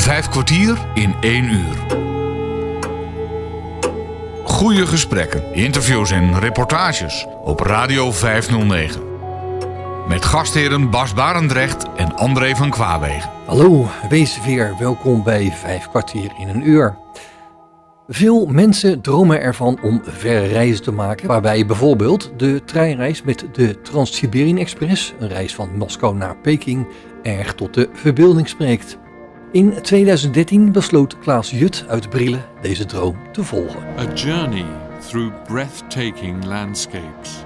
Vijf kwartier in één uur. Goede gesprekken, interviews en reportages op Radio 509. Met gastheren Bas Barendrecht en André van Kwaabegen. Hallo, wees weer welkom bij Vijf kwartier in een uur. Veel mensen dromen ervan om verre reizen te maken, waarbij bijvoorbeeld de treinreis met de Trans-Siberian Express, een reis van Moskou naar Peking, erg tot de verbeelding spreekt. In 2013 besloot Klaas Jut uit Brielen deze droom te volgen. A journey through breathtaking landscapes.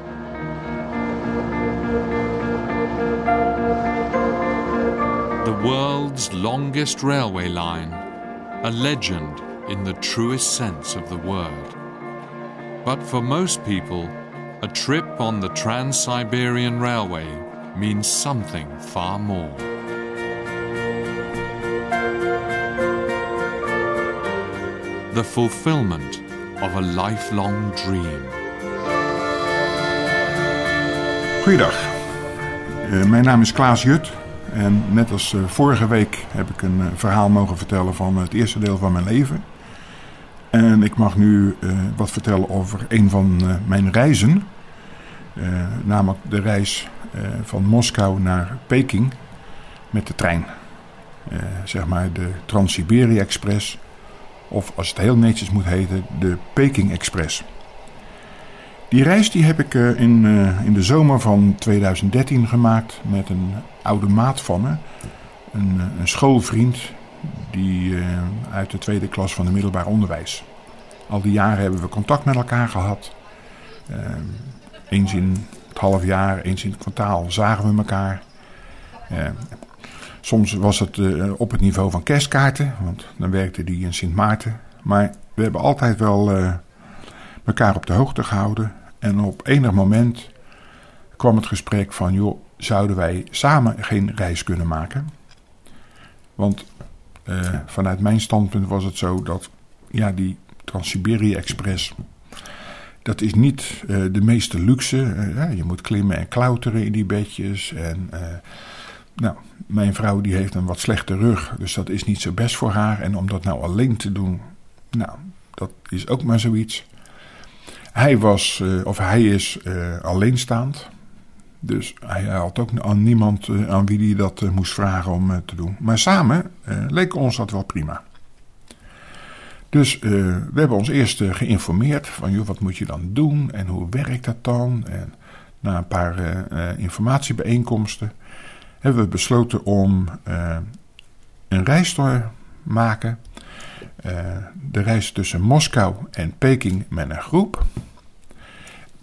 The world's longest railway line, a legend in the truest sense of the word. But for most people, a trip on the Trans Siberian Railway means something far more. The fulfillment of a lifelong dream. Goeiedag, Eh, mijn naam is Klaas Jut en net als eh, vorige week heb ik een eh, verhaal mogen vertellen van het eerste deel van mijn leven. En ik mag nu wat vertellen over een van mijn reizen, namelijk de reis van Moskou naar Peking met de trein. Zeg maar de Trans-Siberië Express, of als het heel netjes moet heten, de Peking Express. Die reis die heb ik eh, in, eh, in de zomer van 2013 gemaakt met een oude maat van me. Een, eh, een schoolvriend die, uit de tweede klas van het middelbaar onderwijs. Al die jaren hebben we contact met elkaar gehad. Eh, eens in het half jaar, eens in het kwartaal zagen we elkaar. Soms was het eh, op het niveau van kerstkaarten, want dan werkte die in Sint Maarten. Maar we hebben altijd wel eh, elkaar op de hoogte gehouden. En op enig moment kwam het gesprek van, joh, zouden wij samen geen reis kunnen maken? Want eh, vanuit mijn standpunt was het zo dat, ja, die Trans-Siberië Express, dat is niet de meeste luxe. Ja, je moet klimmen en klauteren in die bedjes. En nou, mijn vrouw die heeft een wat slechte rug, dus dat is niet zo best voor haar. En om dat nou alleen te doen, nou, dat is ook maar zoiets. Hij was, eh, of hij is eh, alleenstaand. Dus hij had ook aan niemand eh, aan wie hij dat moest vragen om te doen. Maar samen leek ons dat wel prima. Dus we hebben ons eerst geïnformeerd van joh, wat moet je dan doen en hoe werkt dat dan? En na een paar informatiebijeenkomsten hebben we besloten om eh, een reis te maken. Eh, de reis tussen Moskou en Peking met een groep.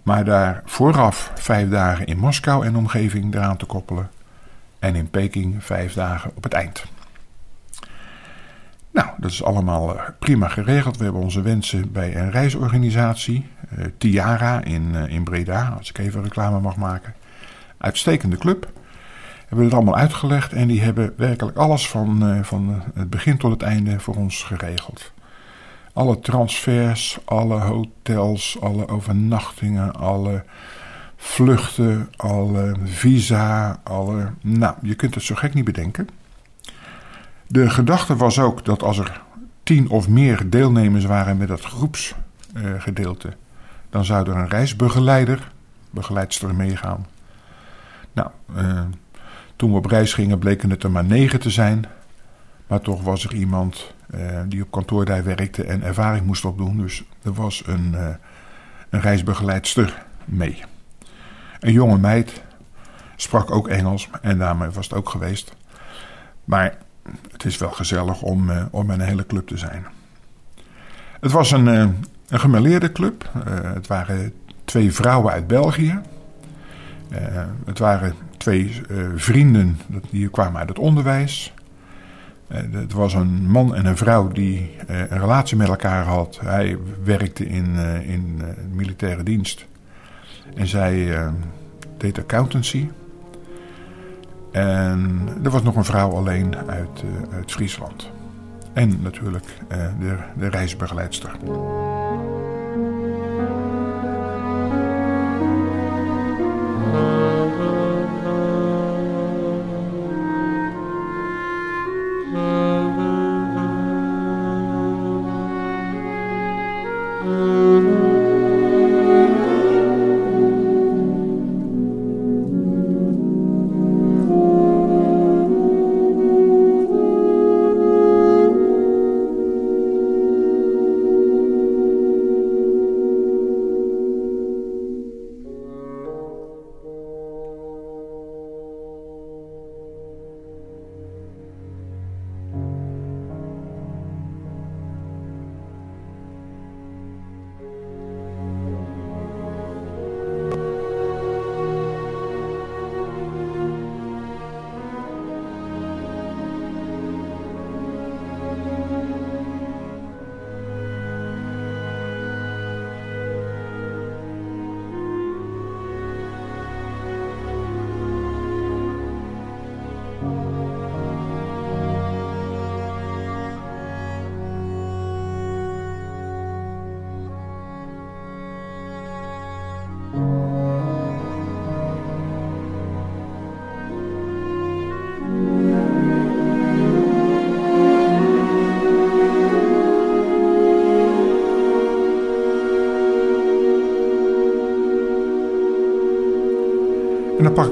Maar daar vooraf vijf dagen in Moskou en omgeving eraan te koppelen. En in Peking vijf dagen op het eind. Nou, dat is allemaal eh, prima geregeld. We hebben onze wensen bij een reisorganisatie, Tiara in, in Breda, als ik even reclame mag maken. Uitstekende club. Hebben het allemaal uitgelegd en die hebben werkelijk alles van, eh, van het begin tot het einde voor ons geregeld. Alle transfers, alle hotels, alle overnachtingen, alle vluchten, alle visa, alle. Nou, je kunt het zo gek niet bedenken. De gedachte was ook dat als er tien of meer deelnemers waren met dat groepsgedeelte, dan zou er een reisbegeleider, begeleidster meegaan. Nou, eh, toen we op reis gingen bleken het er maar negen te zijn. Maar toch was er iemand eh, die op kantoor daar werkte en ervaring moest opdoen. Dus er was een, eh, een reisbegeleidster mee. Een jonge meid sprak ook Engels en daarmee was het ook geweest. Maar het is wel gezellig om, eh, om een hele club te zijn. Het was een, eh, een club. Het waren twee vrouwen uit België. Het waren twee eh, vrienden die kwamen uit het onderwijs. Eh, het was een man en een vrouw die eh, een relatie met elkaar had. Hij werkte in, in militaire dienst. En zij eh, deed accountancy. En er was nog een vrouw alleen uit, uit Friesland. En natuurlijk de, de reisbegeleidster. Música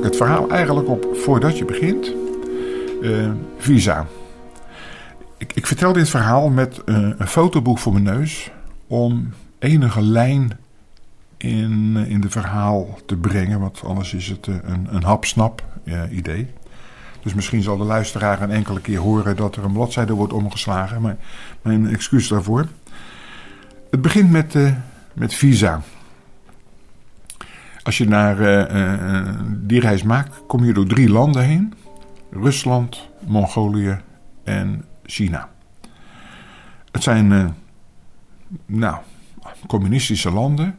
het verhaal eigenlijk op voordat je begint. Uh, visa. Ik, ik, vertel dit verhaal met uh, een fotoboek voor mijn neus om enige lijn in, in de verhaal te brengen, want anders is het een, een hapsnap idee. Dus misschien zal de luisteraar een enkele keer horen dat er een bladzijde wordt omgeslagen, maar mijn excuus daarvoor. Het begint met, met visa. Als je naar uh, die reis maakt, kom je door drie landen heen: Rusland, Mongolië en China. Het zijn nou, communistische landen.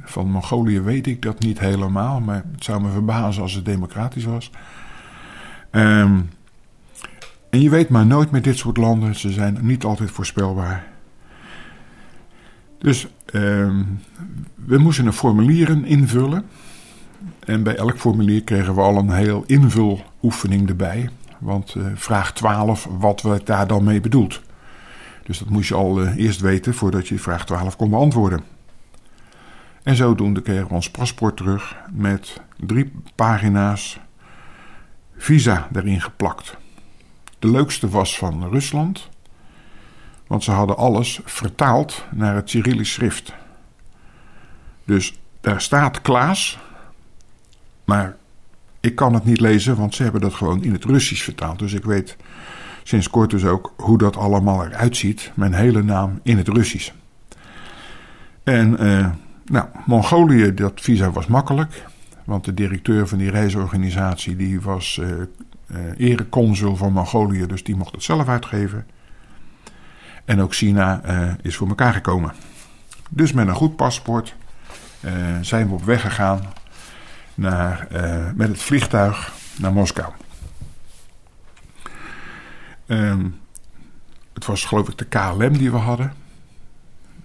Van Mongolië weet ik dat niet helemaal, maar het zou me verbazen als het democratisch was. Um, en je weet maar nooit met dit soort landen, ze zijn niet altijd voorspelbaar. Dus we moesten een formulieren invullen. En bij elk formulier kregen we al een heel invuloefening erbij. Want uh, vraag 12, wat werd daar dan mee bedoeld? Dus dat moest je al uh, eerst weten voordat je vraag 12 kon beantwoorden. En zodoende kregen we ons paspoort terug met drie pagina's visa erin geplakt. De leukste was van Rusland, want ze hadden alles vertaald naar het Cyrillisch schrift. Dus daar staat Klaas, maar ik kan het niet lezen, want ze hebben dat gewoon in het Russisch vertaald. Dus ik weet sinds kort dus ook hoe dat allemaal eruit ziet. Mijn hele naam in het Russisch. En uh, nou, Mongolië, dat visa was makkelijk. Want de directeur van die reisorganisatie die was uh, uh, ereconsul van Mongolië, dus die mocht het zelf uitgeven. En ook China uh, is voor elkaar gekomen. Dus met een goed paspoort zijn we op weg gegaan naar, met het vliegtuig naar Moskou. Um, het was geloof ik de KLM die we hadden.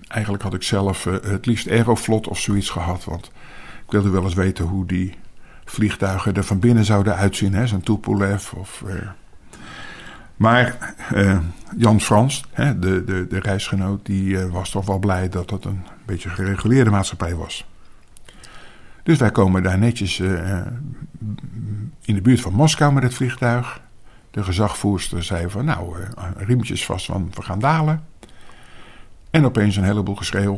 Eigenlijk had ik zelf het liefst Aeroflot of zoiets gehad, want ik wilde wel eens weten hoe die vliegtuigen er van binnen zouden uitzien. Zo'n Tupolev of... Uh... Maar uh, Jan Frans, hè, de, de, de reisgenoot, die uh, was toch wel blij dat het een beetje gereguleerde maatschappij was. Dus wij komen daar netjes in de buurt van Moskou met het vliegtuig. De gezagvoerster zei van nou, riempjes vast, want we gaan dalen. En opeens een heleboel geschreeuw.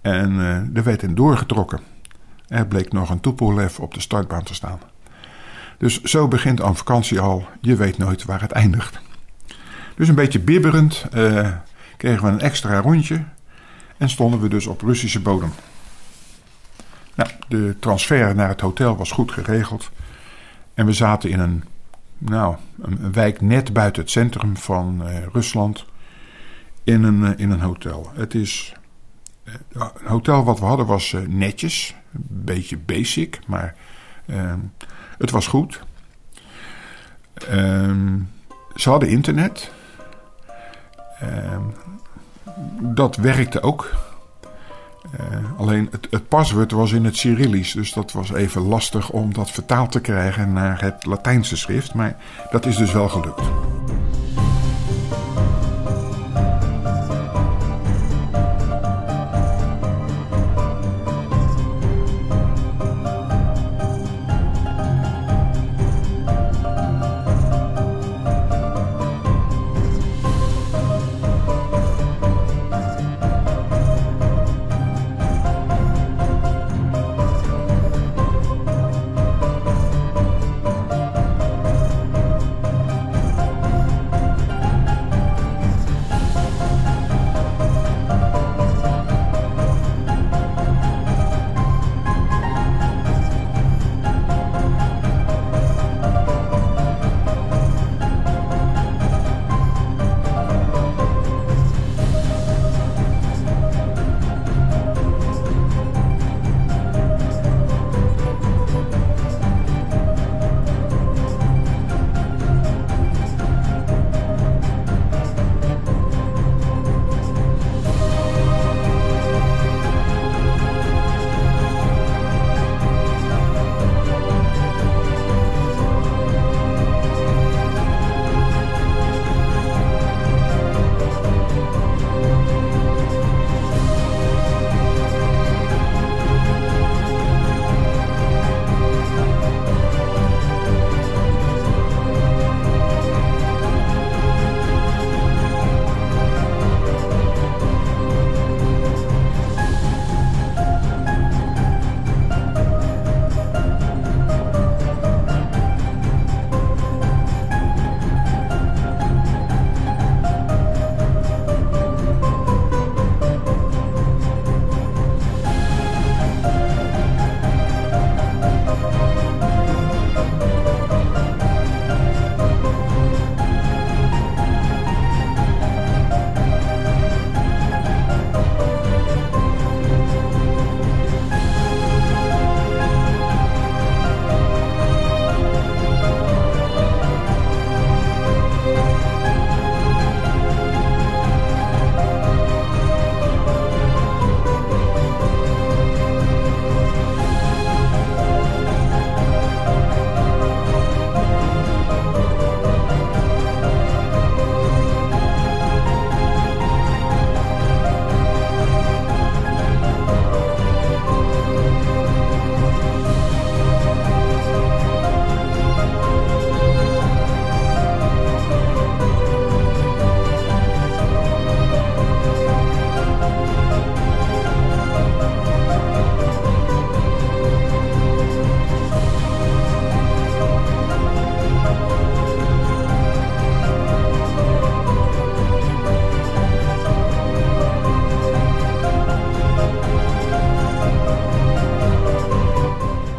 En er werd in doorgetrokken. Er bleek nog een Tupolev op de startbaan te staan. Dus zo begint aan vakantie al. Je weet nooit waar het eindigt. Dus een beetje bibberend eh, kregen we een extra rondje. En stonden we dus op Russische bodem. Nou, de transfer naar het hotel was goed geregeld. En we zaten in een, nou, een wijk net buiten het centrum van uh, Rusland. In een, uh, in een hotel. Het is het hotel wat we hadden was uh, netjes. Een beetje basic, maar het was goed. Uh, ze hadden internet. Ehm, dat werkte ook. Uh, alleen het, het paswoord was in het Cyrillisch, dus dat was even lastig om dat vertaald te krijgen naar het Latijnse schrift. Maar dat is dus wel gelukt.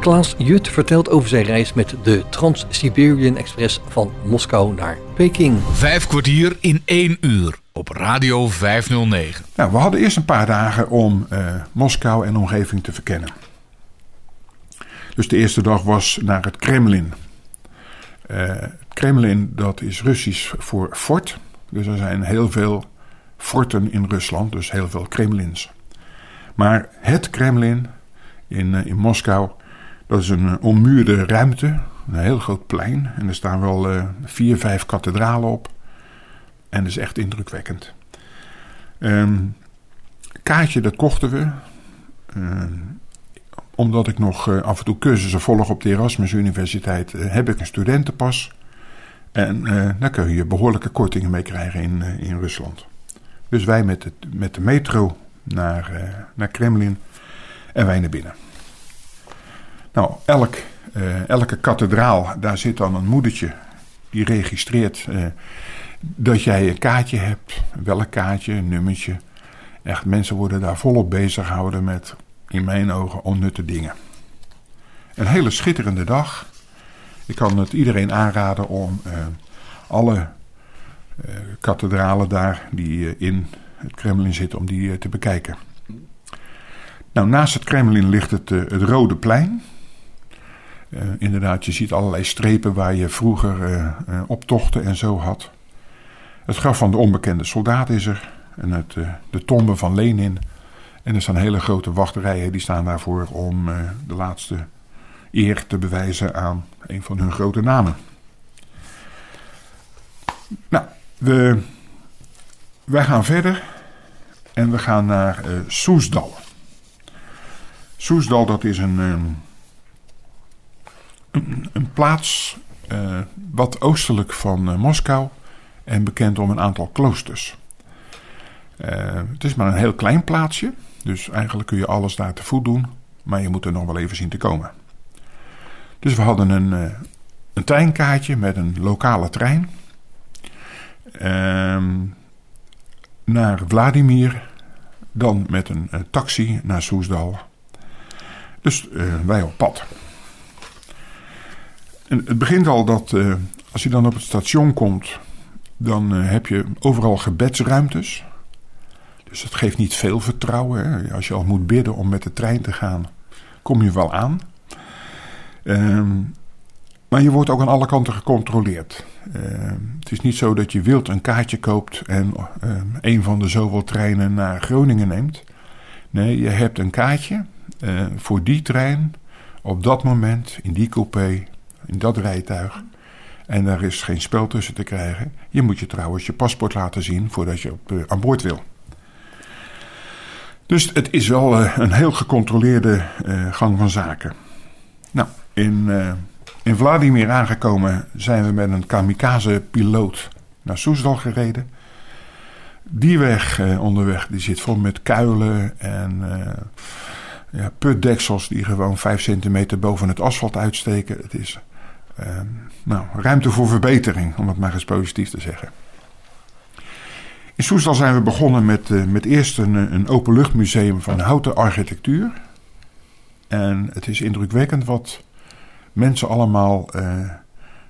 Klaas Jut vertelt over zijn reis met de Trans-Siberian Express van Moskou naar Peking. Vijf kwartier in één uur op Radio 509. Nou, we hadden eerst een paar dagen om uh, Moskou en omgeving te verkennen. Dus de eerste dag was naar het Kremlin. Uh, het Kremlin, dat is Russisch voor fort. Dus er zijn heel veel forten in Rusland, dus heel veel Kremlins. Maar het Kremlin in, uh, in Moskou, dat is een ommuurde ruimte, een heel groot plein. En er staan wel uh, vier, vijf kathedralen op. En dat is echt indrukwekkend. Um, kaartje, dat kochten we. Um, omdat ik nog uh, af en toe cursussen volg op de Erasmus Universiteit, heb ik een studentenpas. En daar kun je behoorlijke kortingen mee krijgen in, in Rusland. Dus wij met met de metro naar, naar Kremlin en wij naar binnen. Nou, elk, elke kathedraal, daar zit dan een moedertje die registreert dat jij een kaartje hebt. Welk kaartje, een nummertje. Echt, mensen worden daar volop bezig gehouden met in mijn ogen onnutte dingen. Een hele schitterende dag. Ik kan het iedereen aanraden om uh, alle kathedralen daar die in het Kremlin zitten, om die te bekijken. Nou, naast het Kremlin ligt het, het Rode Plein. Inderdaad, je ziet allerlei strepen waar je vroeger optochten en zo had. Het graf van de onbekende soldaat is er. En het, de tombe van Lenin en er staan hele grote wachterijen die staan daarvoor om de laatste eer te bewijzen aan een van hun grote namen. Nou, we, wij gaan verder en we gaan naar Soesdal. Soesdal, dat is een, um, een, plaats uh, wat oostelijk van Moskou en bekend om een aantal kloosters. het is maar een heel klein plaatsje. Dus eigenlijk kun je alles daar te voet doen, maar je moet er nog wel even zien te komen. Dus we hadden een, een treinkaartje met een lokale trein. Uh, naar Vladimir. Dan met een, taxi naar Soesdal. Dus wij op pad. Het begint al dat uh, als je dan op het station komt, dan heb je overal gebedsruimtes. Dus het geeft niet veel vertrouwen. Hè. Als je al moet bidden om met de trein te gaan, kom je wel aan. Um, maar je wordt ook aan alle kanten gecontroleerd. Uh, het is niet zo dat je wild een kaartje koopt en uh, een van de zoveel treinen naar Groningen neemt. Nee, je hebt een kaartje uh, voor die trein op dat moment, in die coupé, in dat rijtuig. En daar is geen spel tussen te krijgen. Je moet je trouwens je paspoort laten zien voordat je op, aan boord wil. Dus het is wel uh, een heel gecontroleerde uh, gang van zaken. Nou, in, in Vladimir aangekomen zijn we met een kamikaze-piloot naar Soesdal gereden. Die weg onderweg die zit vol met kuilen en ja, putdeksels die gewoon 5 centimeter boven het asfalt uitsteken. Het is nou, ruimte voor verbetering, om het maar eens positief te zeggen. In Soesdal zijn we begonnen met, uh, met eerst een, een openluchtmuseum van houten architectuur. En het is indrukwekkend wat mensen allemaal uh,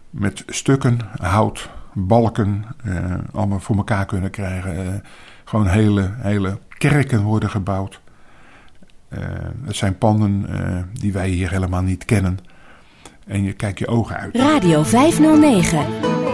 met stukken, hout, balken, uh, allemaal voor elkaar kunnen krijgen. gewoon hele, hele kerken worden gebouwd. het zijn panden die wij hier helemaal niet kennen. En je kijkt je ogen uit. Radio 509.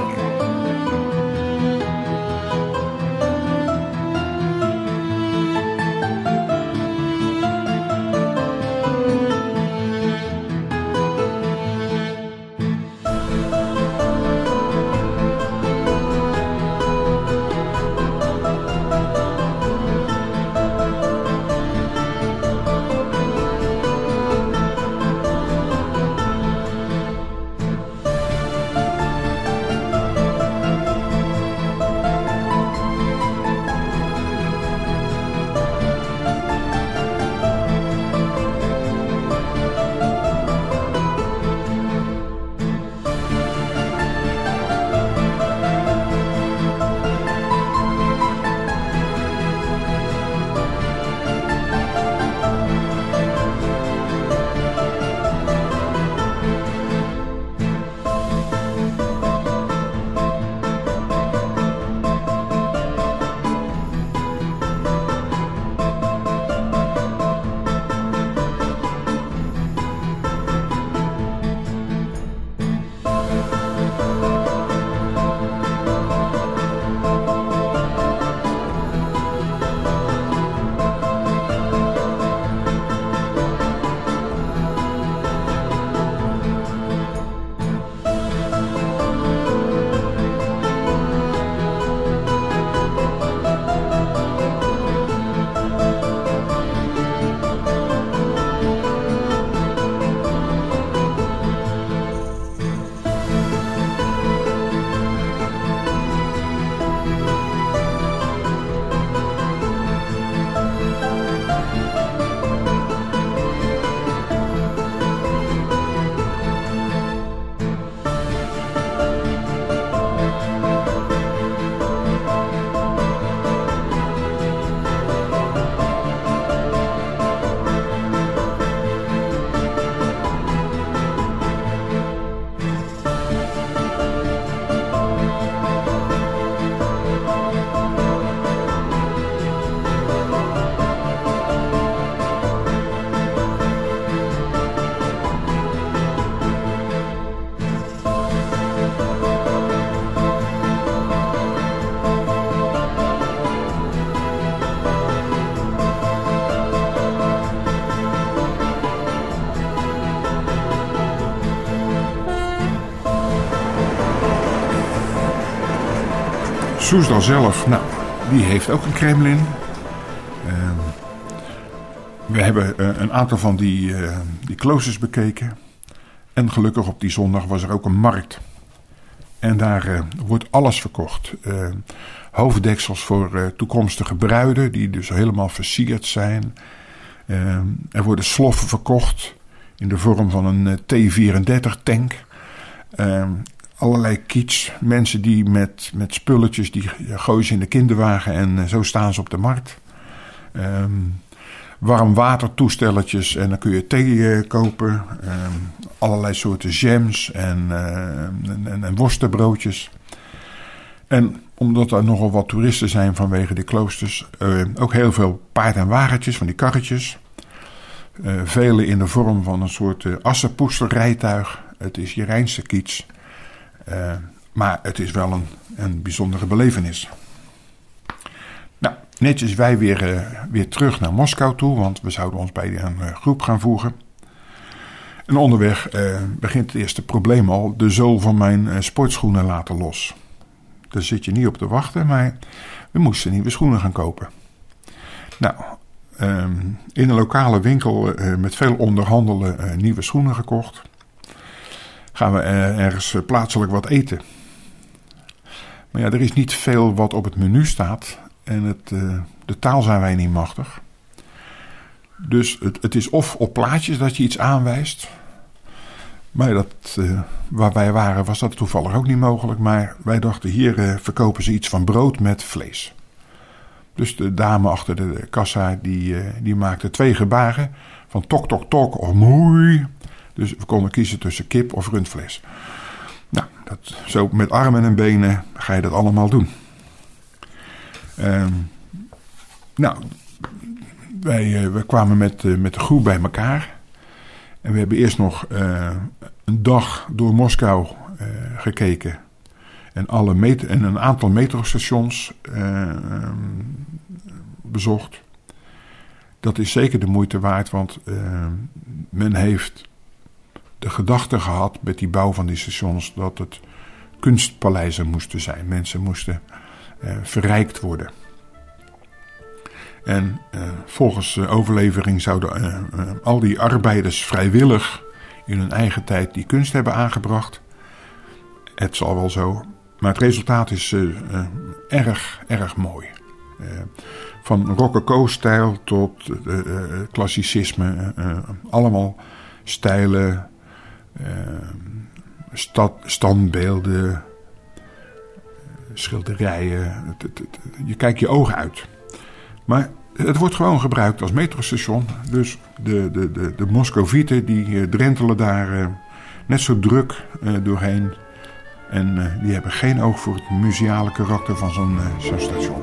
Soesdal zelf, nou, die heeft ook een Kremlin. Ehm, we hebben eh, een aantal van die, uh, die kloosters bekeken. En gelukkig op die zondag was er ook een markt. En daar uh, wordt alles verkocht. hoofddeksels voor toekomstige bruiden, die dus helemaal versierd zijn. Ehm, er worden sloffen verkocht in de vorm van een T-34-tank. Allerlei kitsch. Mensen die met, met spulletjes, die gooien ze in de kinderwagen en zo staan ze op de markt. Um, warm watertoestelletjes en dan kun je thee eh, kopen. Ehm, allerlei soorten jams en, uh, en, en, worstenbroodjes. En omdat er nogal wat toeristen zijn vanwege die kloosters, ook heel veel paard- en wagentjes van die karretjes. Vele in de vorm van een soort assenpoesterrijtuig. Het is je Rijnse kiets. Maar het is wel een, een bijzondere belevenis. Netjes wij weer, uh, weer terug naar Moskou toe, want we zouden ons bij een uh, groep gaan voegen. En onderweg begint het eerste probleem al: de zool van mijn sportschoenen laten los. Daar zit je niet op te wachten, maar we moesten nieuwe schoenen gaan kopen. Nou, um, in een lokale winkel met veel onderhandelen nieuwe schoenen gekocht. Gaan we ergens plaatselijk wat eten. Maar ja, er is niet veel wat op het menu staat. En het, uh, de taal zijn wij niet machtig. Dus het, het, is of op plaatjes dat je iets aanwijst. Maar dat, waar wij waren was dat toevallig ook niet mogelijk. Maar wij dachten hier verkopen ze iets van brood met vlees. Dus de dame achter de kassa die, die maakte twee gebaren. Van tok tok tok of moei. Dus we konden kiezen tussen kip of rundvlees. Nou, dat, zo met armen en benen ga je dat allemaal doen. Ehm, nou, wij, uh, kwamen met, uh, met de groep bij elkaar. En we hebben eerst nog uh, een dag door Moskou gekeken. En, alle met en een aantal metrostations bezocht. Dat is zeker de moeite waard, want men heeft de gedachte gehad met die bouw van die stations dat het kunstpaleizen moesten zijn. Mensen moesten uh, verrijkt worden. En uh, volgens uh, overlevering zouden al die arbeiders vrijwillig in hun eigen tijd die kunst hebben aangebracht. Het zal wel zo, maar het resultaat is erg, erg mooi. van rococo-stijl tot klassicisme, allemaal stijlen, stad, standbeelden, schilderijen. Je kijkt je ogen uit. Maar het wordt gewoon gebruikt als metrostation. Dus de, de, de, de Moscovieten die eh, drentelen daar uh, net zo druk uh, doorheen. En die hebben geen oog voor het museale karakter van zo'n zo'n station.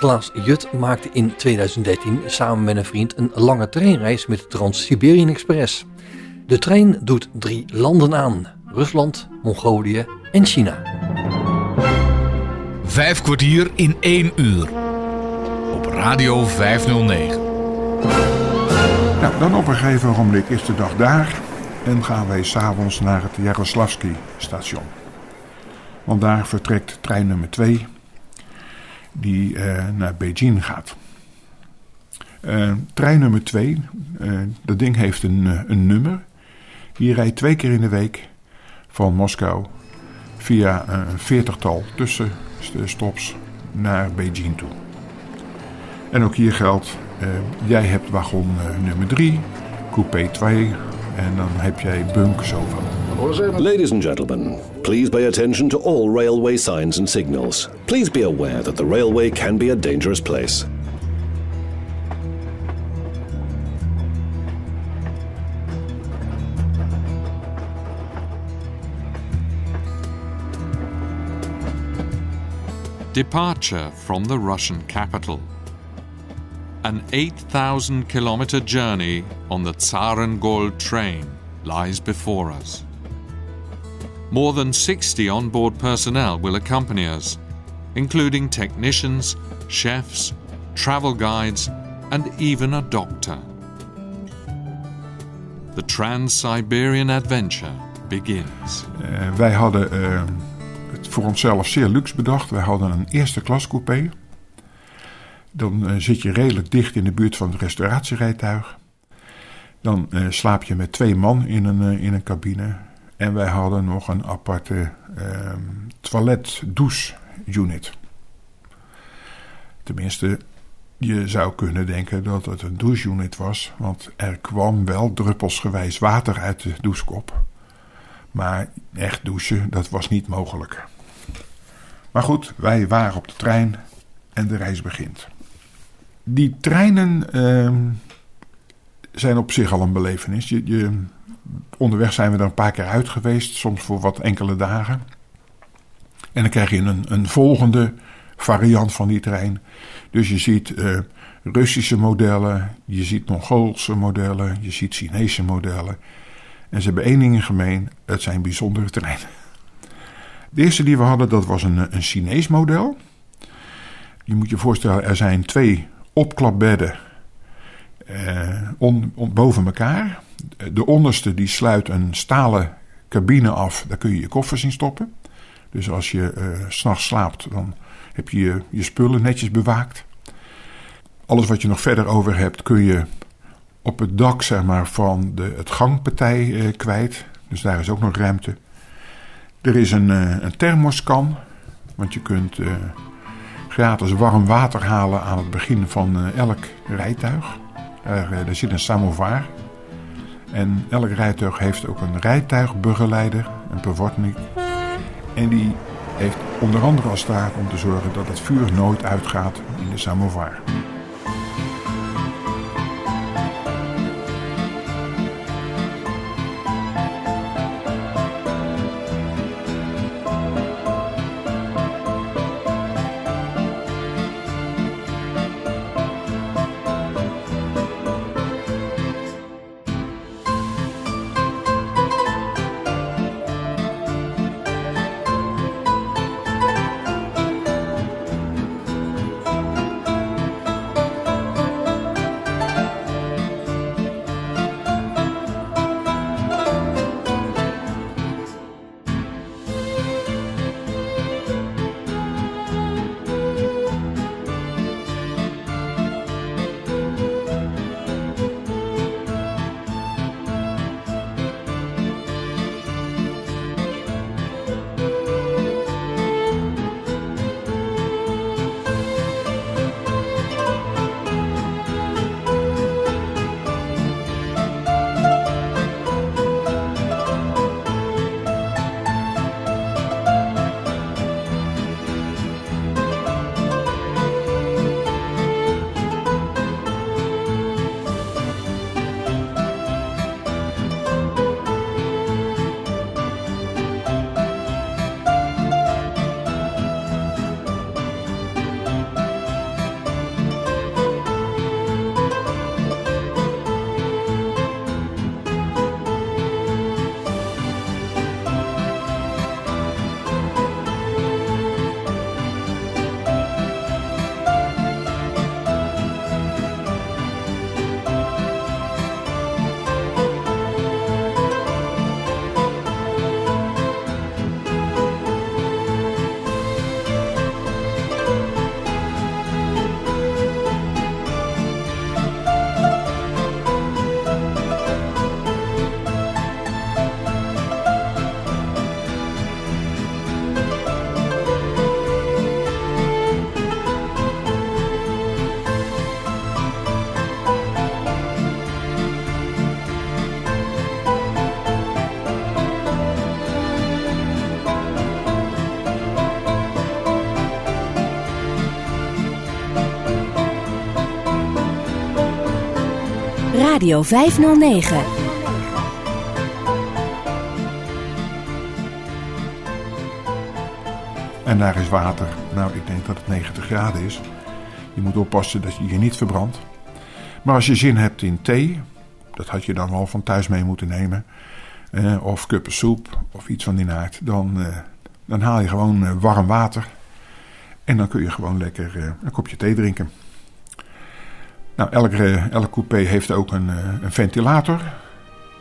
Klaas Jut maakte in 2013 samen met een vriend een lange treinreis met de Trans-Siberian Express. De trein doet drie landen aan: Rusland, Mongolië en China. Vijf kwartier in één uur. Op Radio 509. Nou, dan op een gegeven ogenblik is de dag daar en gaan wij s'avonds naar het Jaroslavsky station. Want daar vertrekt trein nummer 2 die uh, naar Beijing gaat. Uh, trein nummer 2, uh, dat ding heeft een, een nummer. Die rijdt twee keer in de week van Moskou via een veertigtal tussenstops naar Beijing toe. En ook hier geldt, jij hebt wagon nummer 3, coupé 2 en dan heb jij bunk zoveel. Ladies and gentlemen, please pay attention to all railway signs and signals. Please be aware that the railway can be a dangerous place. Departure from the Russian capital. An 8,000 kilometer journey on the Tsarengol train lies before us. More than 60 onboard personnel will accompany us, including technicians, chefs, travel guides, and even a doctor. The Trans Siberian Adventure begins. Uh, wij hadden uh, het voor onszelf zeer luxe bedacht. Wij hadden een eerste klas coupé. Dan uh, zit je redelijk dicht in de buurt van het restauratierijtuig. Dan slaap je met twee man in een, in een cabine. En wij hadden nog een aparte uh, toilet-douche-unit. Tenminste, je zou kunnen denken dat het een douche-unit was, want er kwam wel druppelsgewijs water uit de douchekop. Maar echt douchen, dat was niet mogelijk. Maar goed, wij waren op de trein en de reis begint. Die treinen uh, zijn op zich al een belevenis. Je, je, onderweg zijn we er een paar keer uit geweest, soms voor wat enkele dagen. En dan krijg je een, een volgende variant van die trein. Dus je ziet uh, Russische modellen, je ziet Mongoolse modellen, je ziet Chinese modellen. En ze hebben één ding in gemeen: het zijn bijzondere treinen. De eerste die we hadden, dat was een, een Chinees model. Je moet je voorstellen, er zijn twee opklapbedden on, boven elkaar. De onderste die sluit een stalen cabine af, daar kun je je koffers in stoppen. Dus als je uh, s'nachts slaapt, dan heb je, je spullen netjes bewaakt. Alles wat je nog verder over hebt, kun je op het dak zeg maar, van de, het gangpartij uh, kwijt. Dus daar is ook nog ruimte. Er is een, uh, een thermoskan, want je kunt uh, gratis warm water halen aan het begin van elk rijtuig. Er, er zit een samovar. En elk rijtuig heeft ook een rijtuigbegeleider, een bewortnik. En die heeft onder andere als taak om te zorgen dat het vuur nooit uitgaat in de samovar. Radio 509. En daar is water. Nou, ik denk dat het 90 graden is. Je moet oppassen dat je je niet verbrandt. Maar als je zin hebt in thee, dat had je dan wel van thuis mee moeten nemen. Eh, of kuppensoep of iets van die naart. Dan, eh, dan haal je gewoon eh, warm water. En dan kun je gewoon lekker eh, een kopje thee drinken. Nou, elk, coupé heeft ook een, eh, een ventilator.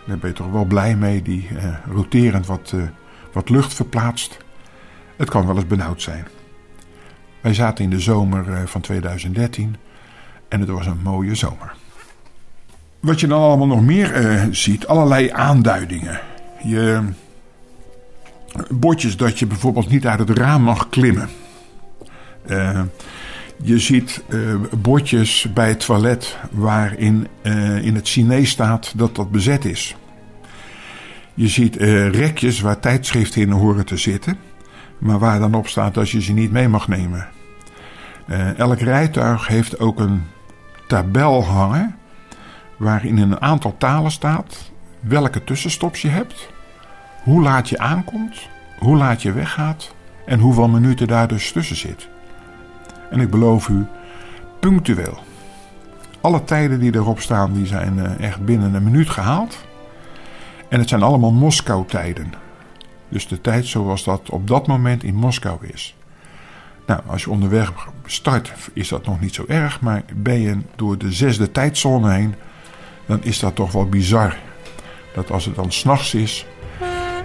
Daar ben je toch wel blij mee, die eh, roterend wat, eh, wat lucht verplaatst. Het kan wel eens benauwd zijn. Wij zaten in de zomer van 2013 en het was een mooie zomer. Wat je dan allemaal nog meer ziet, allerlei aanduidingen. Je bordjes dat je bijvoorbeeld niet uit het raam mag klimmen. Eh, je ziet eh, bordjes bij het toilet waarin eh, in het Chinees staat dat dat bezet is. Je ziet eh, rekjes waar tijdschriften in horen te zitten, maar waar dan op staat dat je ze niet mee mag nemen. Elk rijtuig heeft ook een tabel hangen waarin in een aantal talen staat welke tussenstops je hebt, hoe laat je aankomt, hoe laat je weggaat en hoeveel minuten daar dus tussen zit. En ik beloof u, punctueel. Alle tijden die erop staan, die zijn eh, echt binnen een minuut gehaald. En het zijn allemaal Moskou-tijden. Dus de tijd zoals dat op dat moment in Moskou is. Nou, als je onderweg start, is dat nog niet zo erg. Maar ben je door de zesde tijdzone heen, dan is dat toch wel bizar. Dat als het dan s'nachts is,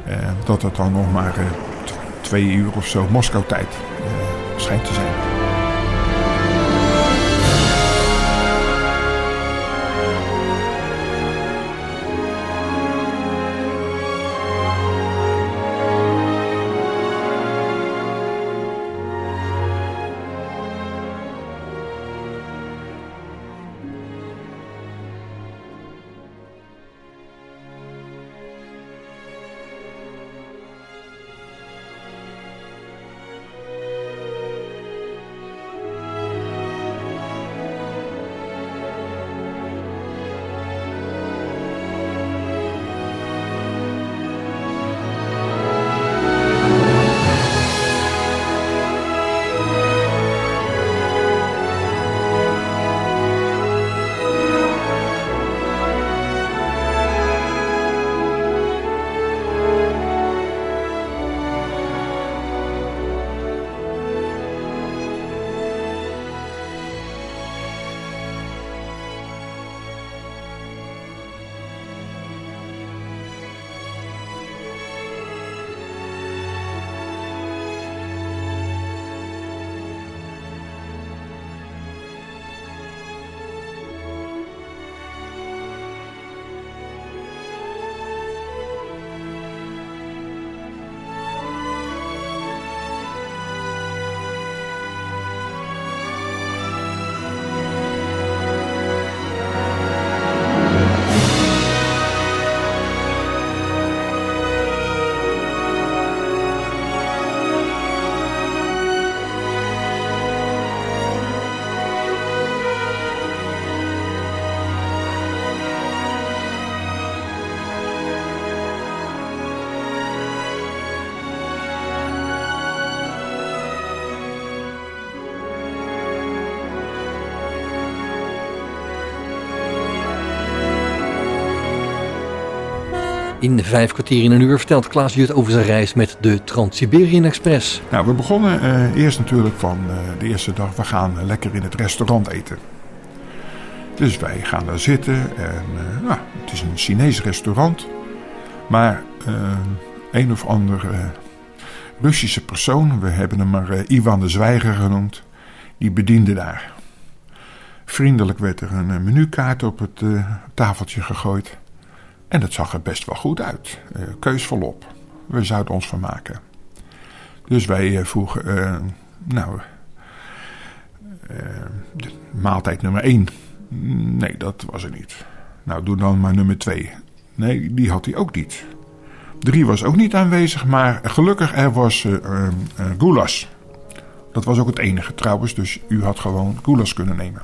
eh, dat het dan nog maar eh, twee uur of zo Moskou-tijd eh, schijnt te zijn. In vijf kwartier in een uur vertelt Klaas Jut over zijn reis met de Trans-Siberian Express. Nou, we begonnen eh, eerst natuurlijk van eh, de eerste dag. We gaan eh, lekker in het restaurant eten. Dus wij gaan daar zitten. En nou, het is een Chinees restaurant. Maar een of andere Russische persoon, we hebben hem maar Ivan de Zwijger genoemd, die bediende daar. Vriendelijk werd er een menukaart op het tafeltje gegooid. En dat zag er best wel goed uit. Eh, keus volop. We zouden ons vermaken. Dus wij eh, vroegen, eh, nou, de maaltijd nummer 1. Nee, dat was er niet. Nou, doe dan maar nummer 2. Nee, die had hij ook niet. 3 was ook niet aanwezig, maar gelukkig er was eh, eh, goulash. Dat was ook het enige trouwens, dus u had gewoon goulash kunnen nemen.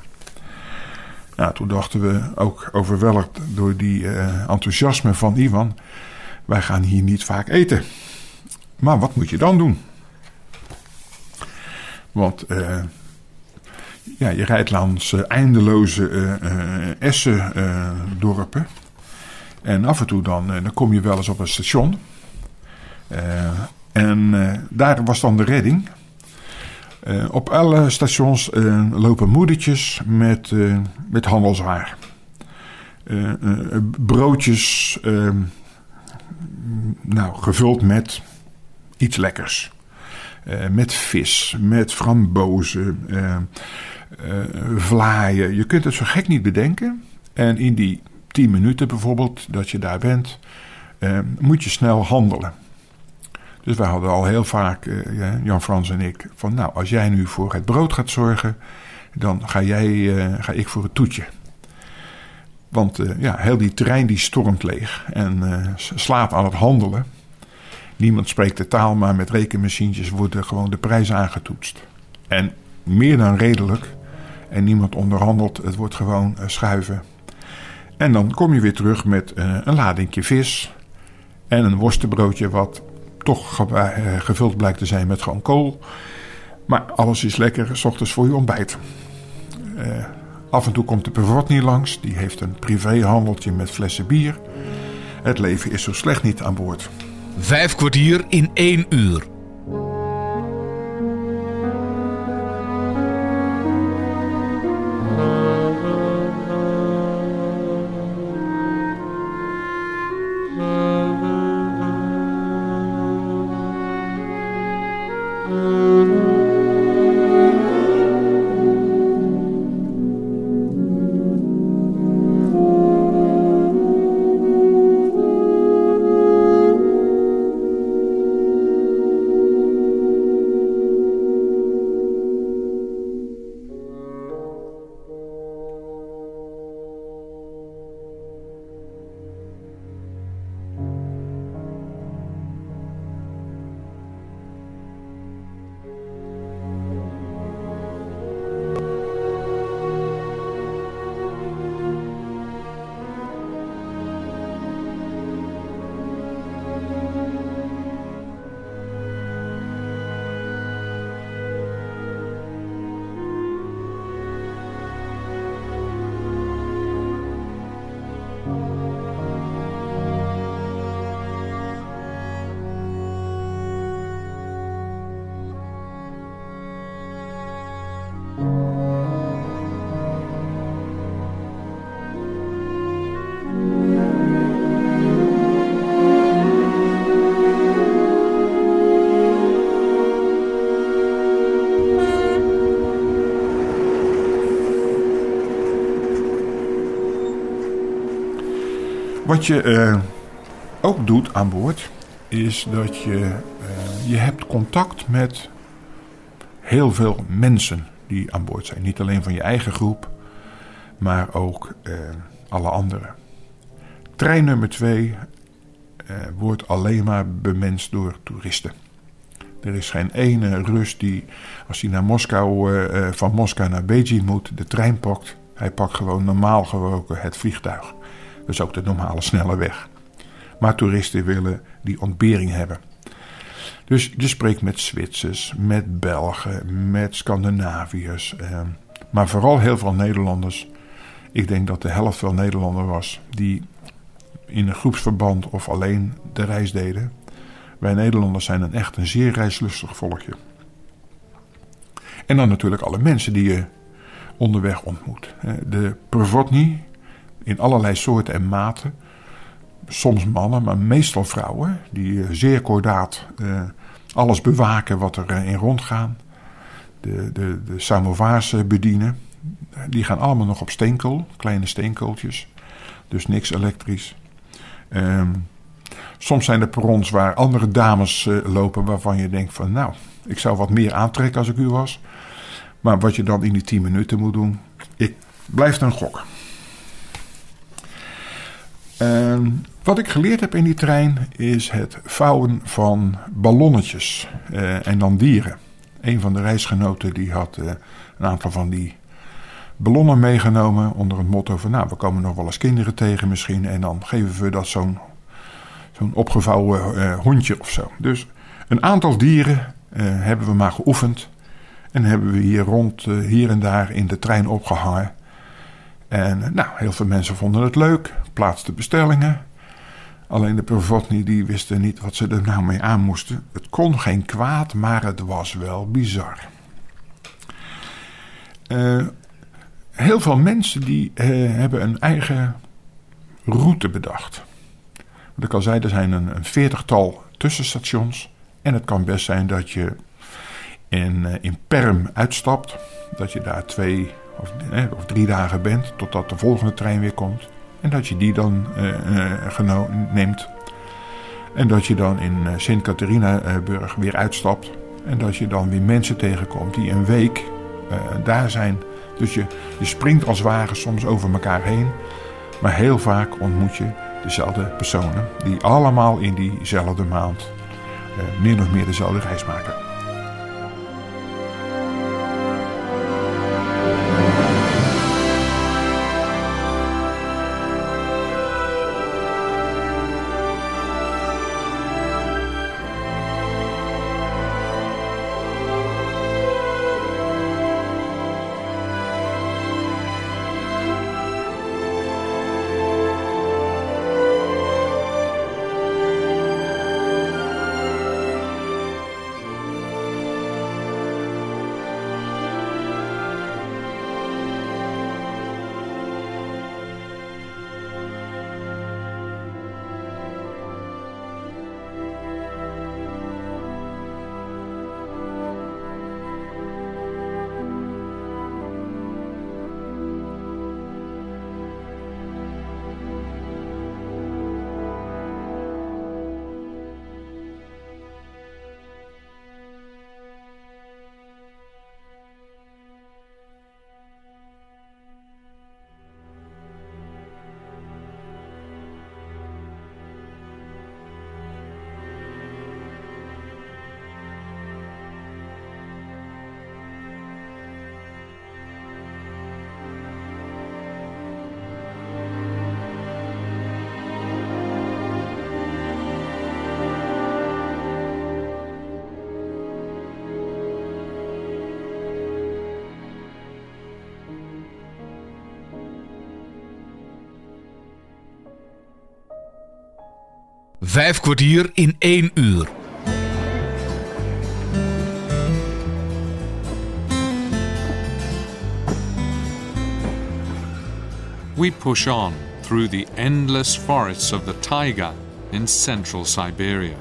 Nou, toen dachten we, ook overweldigd door die uh, enthousiasme van Ivan, wij gaan hier niet vaak eten. Maar wat moet je dan doen? Want uh, ja, je rijdt langs uh, eindeloze Essen-dorpen. en af en toe dan, dan kom je wel eens op een station. en daar was dan de redding. Op alle stations lopen moedertjes met, met handelswaar. broodjes, nou, gevuld met iets lekkers. Met vis, met frambozen, vlaaien. Je kunt het zo gek niet bedenken. En in die tien minuten bijvoorbeeld dat je daar bent, moet je snel handelen. Dus wij hadden al heel vaak, Jan Frans en ik, van nou, als jij nu voor het brood gaat zorgen, dan ga, jij, ga ik voor het toetje. Want ja, heel die trein die stormt leeg en slaat aan het handelen. Niemand spreekt de taal, maar met rekenmachientjes worden gewoon de prijzen aangetoetst. En meer dan redelijk. En niemand onderhandelt, het wordt gewoon schuiven. En dan kom je weer terug met een ladingje vis en een worstenbroodje wat toch ge uh, gevuld blijkt te zijn met gewoon kool. Maar alles is lekker, s ochtends voor je ontbijt. af en toe komt de Pervotny langs, die heeft een privéhandeltje met flessen bier. Het leven is zo slecht niet aan boord. Vijf kwartier in één uur. Wat je uh, ook doet aan boord, is dat je, uh, je hebt contact met heel veel mensen die aan boord zijn. Niet alleen van je eigen groep, maar ook uh, alle anderen. Trein nummer 2 wordt alleen maar bemenst door toeristen. Er is geen ene Rus die, als hij naar Moskou, van Moskou naar Beijing moet, de trein pakt. Hij pakt gewoon normaal gewoken het vliegtuig. Dus ook de normale snelle weg. Maar toeristen willen die ontbering hebben. Dus je spreekt met Zwitsers, met Belgen, met Scandinaviërs. Eh, maar vooral heel veel Nederlanders. Ik denk dat de helft wel Nederlander was. Die in een groepsverband of alleen de reis deden. Wij Nederlanders zijn een echt een zeer reislustig volkje. En dan natuurlijk alle mensen die je onderweg ontmoet. De Prvotny, in allerlei soorten en maten. Soms mannen, maar meestal vrouwen, die eh, zeer kordaat uh, alles bewaken wat er uh, in rondgaan. De, de, de samovars bedienen. Die gaan allemaal nog op steenkool, kleine steenkooltjes. Dus niks elektrisch. Um, soms zijn er perrons waar andere dames lopen waarvan je denkt van nou, ik zou wat meer aantrekken als ik u was. Maar wat je dan in die 10 minuten moet doen, ik blijf een gok. Uh, wat ik geleerd heb in die trein is het vouwen van ballonnetjes uh, en dan dieren. Een van de reisgenoten die had uh, een aantal van die ballonnen meegenomen onder het motto van... nou, we komen nog wel eens kinderen tegen misschien... en dan geven we dat zo'n opgevouwen uh, hondje of zo. Dus een aantal dieren hebben we maar geoefend... en hebben we hier rond, hier en daar in de trein opgehangen... En nou, heel veel mensen vonden het leuk, plaatsten bestellingen. Alleen de Prvotny die wisten niet wat ze er nou mee aan moesten. Het kon geen kwaad, maar het was wel bizar. Uh, heel veel mensen die uh, hebben een eigen route bedacht. Wat ik al zei, er zijn een, veertigtal tussenstations. En het kan best zijn dat je in, in Perm uitstapt. Dat je daar twee of, of, drie dagen bent totdat de volgende trein weer komt. En dat je die dan uh, neemt. En dat je dan in Sint-Catharinaburg weer uitstapt. En dat je dan weer mensen tegenkomt die een week daar zijn. Dus je, je springt als ware soms over elkaar heen. Maar heel vaak ontmoet je dezelfde personen. Die allemaal in diezelfde maand min of meer dezelfde reis maken. Vijf kwartier in één uur. We push on through the endless forests of the taiga in central Siberia.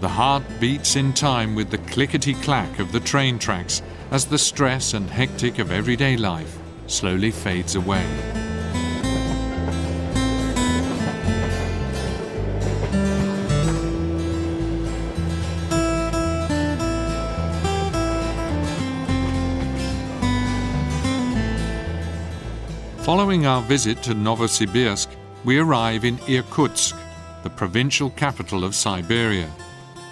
The heart beats in time with the clickety clack of the train tracks as the stress and hectic of everyday life slowly fades away. Following our visit to Novosibirsk, we arrive in Irkutsk, the provincial capital of Siberia.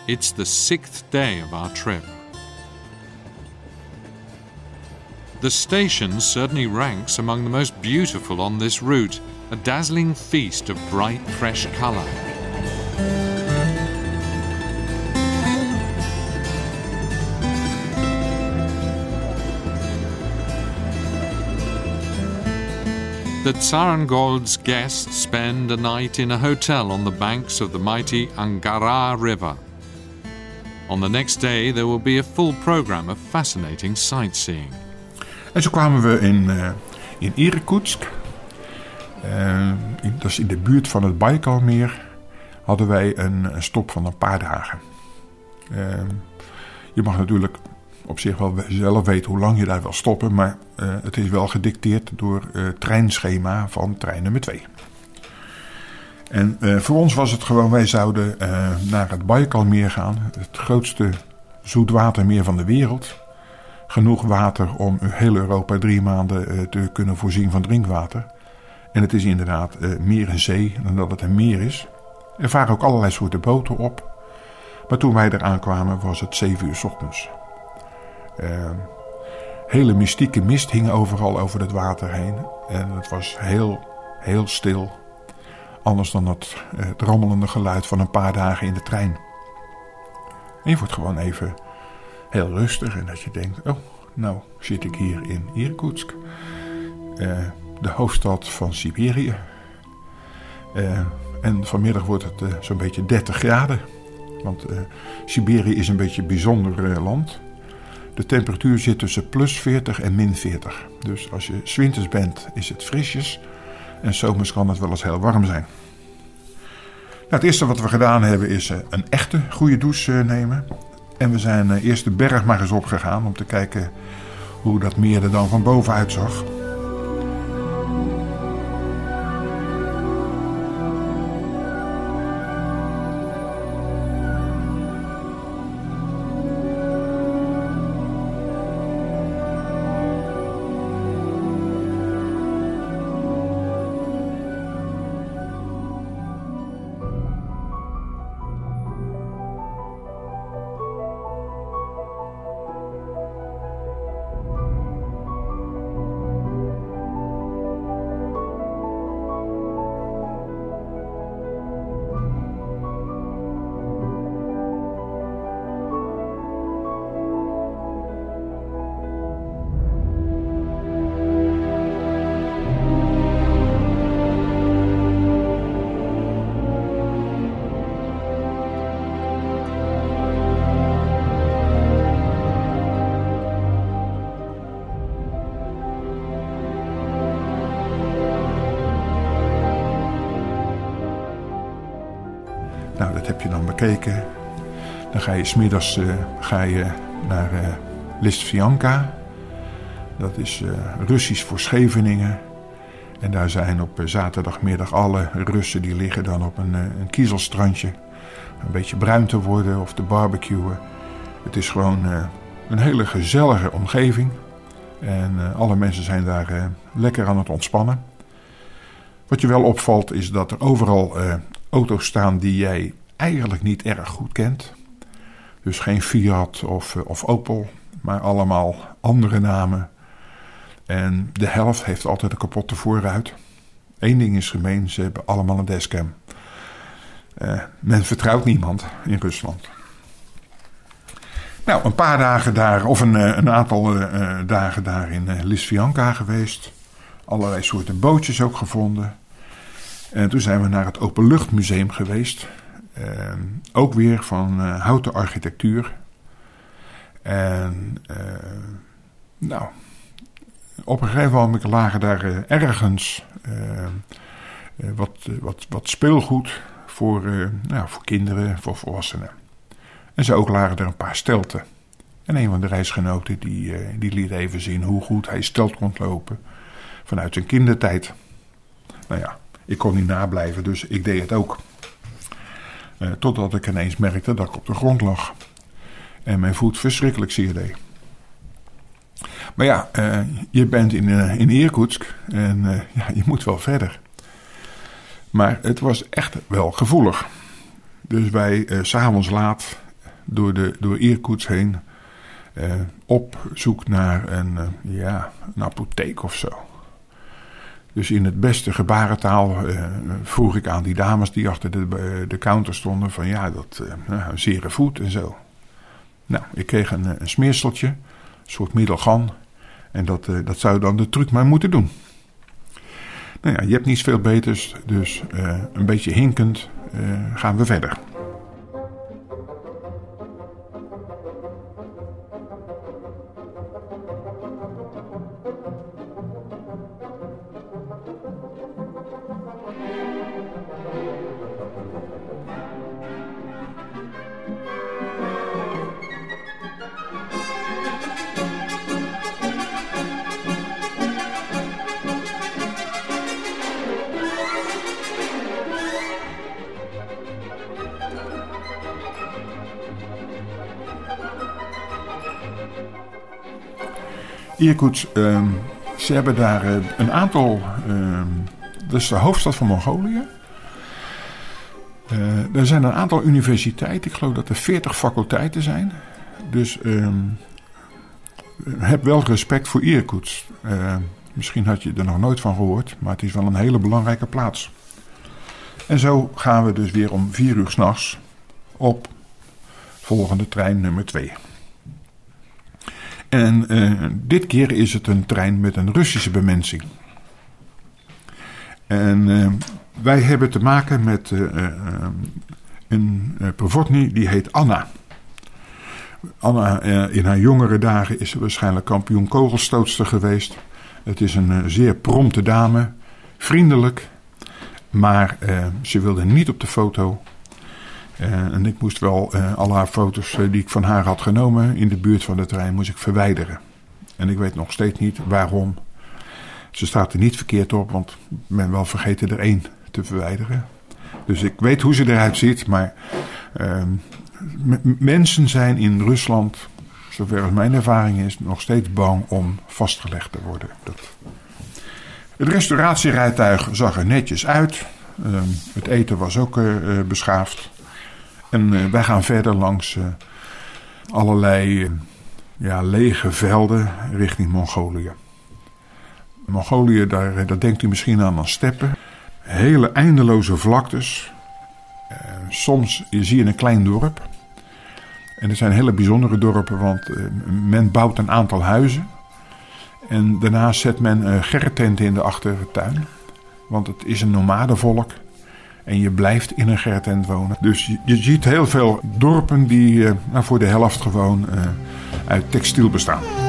It's the sixth day of our trip. The station certainly ranks among the most beautiful on this route, a dazzling feast of bright, fresh colour. The Tsarangold's guests spend a night in a hotel on the banks of the mighty Angara River. On the next day there will be a full program of fascinating sightseeing. En zo kwamen we in, uh, in Irkutsk. Uh, in, dat is in de buurt van het Baikalmeer. Hadden wij een, stop van een paar dagen. Uh, je mag natuurlijk op zich wel zelf weten hoe lang je daar wil stoppen. Maar uh, het is wel gedicteerd door uh, treinschema van trein nummer 2. En uh, voor ons was het gewoon, wij zouden naar het Baikalmeer gaan. Het grootste zoetwatermeer van de wereld. Genoeg water om heel Europa drie maanden te kunnen voorzien van drinkwater. En het is inderdaad meer een zee dan dat het een meer is. Er varen ook allerlei soorten boten op. Maar toen wij eraan kwamen was het 7 uur s ochtends. Uh, hele mystieke mist hing overal over het water heen. En het was heel, heel stil. Anders dan het, het rammelende geluid van een paar dagen in de trein. En je wordt gewoon even heel rustig en dat je denkt: oh, nou zit ik hier in Irkutsk, uh, de hoofdstad van Siberië. Uh, en vanmiddag wordt het uh, zo'n beetje 30 graden. Want Siberië is een beetje een bijzonder land. De temperatuur zit tussen plus 40 en min 40. Dus als je zwinters bent, is het frisjes. En zomers kan het wel eens heel warm zijn. Nou, het eerste wat we gedaan hebben is een echte goede douche nemen. En we zijn eerst de berg maar eens opgegaan om te kijken hoe dat meer er dan van boven uitzag. Heb je dan bekeken. Dan ga je smiddags uh, ga je naar uh, Listvianka. Dat is uh, Russisch voor Scheveningen. En daar zijn op zaterdagmiddag alle Russen die liggen dan op een, een kiezelstrandje. Een beetje bruin te worden of te barbecuen. Het is gewoon een hele gezellige omgeving. En alle mensen zijn daar lekker aan het ontspannen. Wat je wel opvalt is dat er overal auto's staan die jij eigenlijk niet erg goed kent. Dus geen Fiat of, eh, of Opel, maar allemaal andere namen. En de helft heeft altijd een kapotte voorruit. Eén ding is gemeen, ze hebben allemaal een dashcam. Uh, men vertrouwt niemand in Rusland. Nou, een paar dagen daar, of een, eh, een aantal dagen daar in uh, Lisvianka geweest. Allerlei soorten bootjes ook gevonden. En toen zijn we naar het Openluchtmuseum geweest. Uh, ook weer van uh, houten architectuur. En uh, nou, op een gegeven moment lagen daar eh, ergens wat, wat, wat speelgoed voor, nou, voor kinderen, voor volwassenen. En zo ook lagen er een paar stelten. En een van de reisgenoten die, die liet even zien hoe goed hij stelt kon lopen vanuit zijn kindertijd. Nou ja, ik kon niet nablijven, dus ik deed het ook. Uh, totdat ik ineens merkte dat ik op de grond lag. En mijn voet verschrikkelijk zeer deed. Maar ja, uh, je bent in, uh, in Irkutsk en ja, je moet wel verder. Maar het was echt wel gevoelig. Dus wij s s'avonds laat door, de, door Irkutsk heen op zoek naar een, ja, een apotheek of zo. Dus in het beste gebarentaal uh, vroeg ik aan die dames die achter de, uh, de counter stonden: van ja, dat een zere voet en zo. Nou, ik kreeg een, smeerseltje, een soort middelgan. En dat, dat zou dan de truc maar moeten doen. Nou ja, je hebt niet veel beters, dus een beetje hinkend gaan we verder. Irkutsk, uh, ze hebben daar uh, een aantal. Uh, dat is de hoofdstad van Mongolië. Uh, er zijn een aantal universiteiten. Ik geloof dat er 40 faculteiten zijn. Dus ehm, heb wel respect voor Irkutsk. Uh, misschien had je er nog nooit van gehoord, maar het is wel een hele belangrijke plaats. En zo gaan we dus weer om vier uur s'nachts op volgende trein nummer 2. En uh, dit keer is het een trein met een Russische bemensing. En uh, wij hebben te maken met uh, een Prvotny die heet Anna. Anna in haar jongere dagen is ze waarschijnlijk kampioen kogelstootster geweest. Het is een zeer prompte dame, vriendelijk, maar ze wilde niet op de foto. Uh, en ik moest wel uh, alle haar foto's uh, die ik van haar had genomen in de buurt van de trein moest ik verwijderen. En ik weet nog steeds niet waarom. Ze staat er niet verkeerd op, want ik ben wel vergeten er één te verwijderen. Dus ik weet hoe ze eruit ziet, maar ehm, mensen zijn in Rusland, zover als mijn ervaring is, nog steeds bang om vastgelegd te worden. Dat... Het restauratierijtuig zag er netjes uit. Ehm, het eten was ook beschaafd. En uh, wij gaan verder langs uh, allerlei uh, ja, lege velden richting Mongolië. Mongolië, daar, daar denkt u misschien aan als steppen. Hele eindeloze vlaktes. soms zie je een klein dorp. En er zijn hele bijzondere dorpen, want men bouwt een aantal huizen. En daarna zet men gertenten in de achtertuin. Want het is een nomadenvolk. En je blijft in een gertent wonen. Dus je, ziet heel veel dorpen die uh, nou, voor de helft gewoon uh, uit textiel bestaan.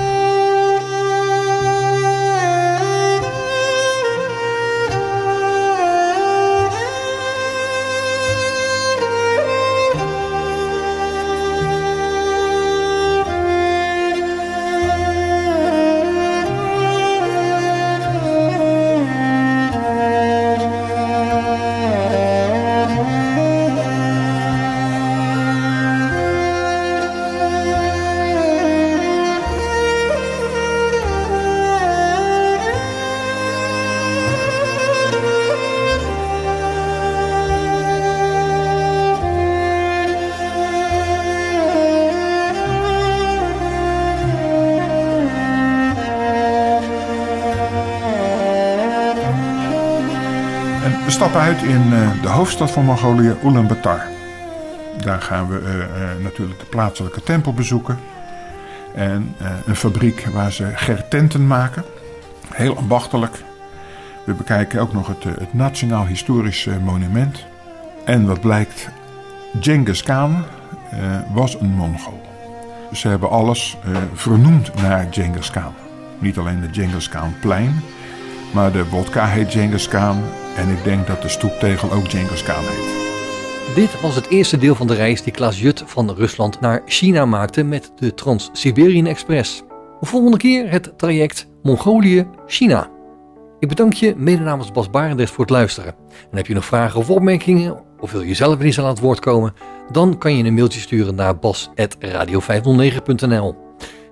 Stappen uit in uh, de hoofdstad van Mongolië, Ulaanbaatar. Daar gaan we uh, uh, natuurlijk de plaatselijke tempel bezoeken. En een fabriek waar ze gertenten maken. Heel ambachtelijk. We bekijken ook nog het, het Nationaal Historisch Monument. En wat blijkt, Genghis Khan was een Mongool. Ze hebben alles vernoemd naar Genghis Khan. Niet alleen de Genghis Khan plein, maar de vodka heet Genghis Khan en ik denk dat de stoeptegel ook Genghis Khan heet. Dit was het eerste deel van de reis die Klaas Jut van Rusland naar China maakte met de Trans-Siberian Express. De volgende keer het traject Mongolië-China. Ik bedank je mede namens Bas Barendrecht voor het luisteren. En heb je nog vragen of opmerkingen of wil je zelf eens aan het woord komen, dan kan je een mailtje sturen naar bas.radio509.nl.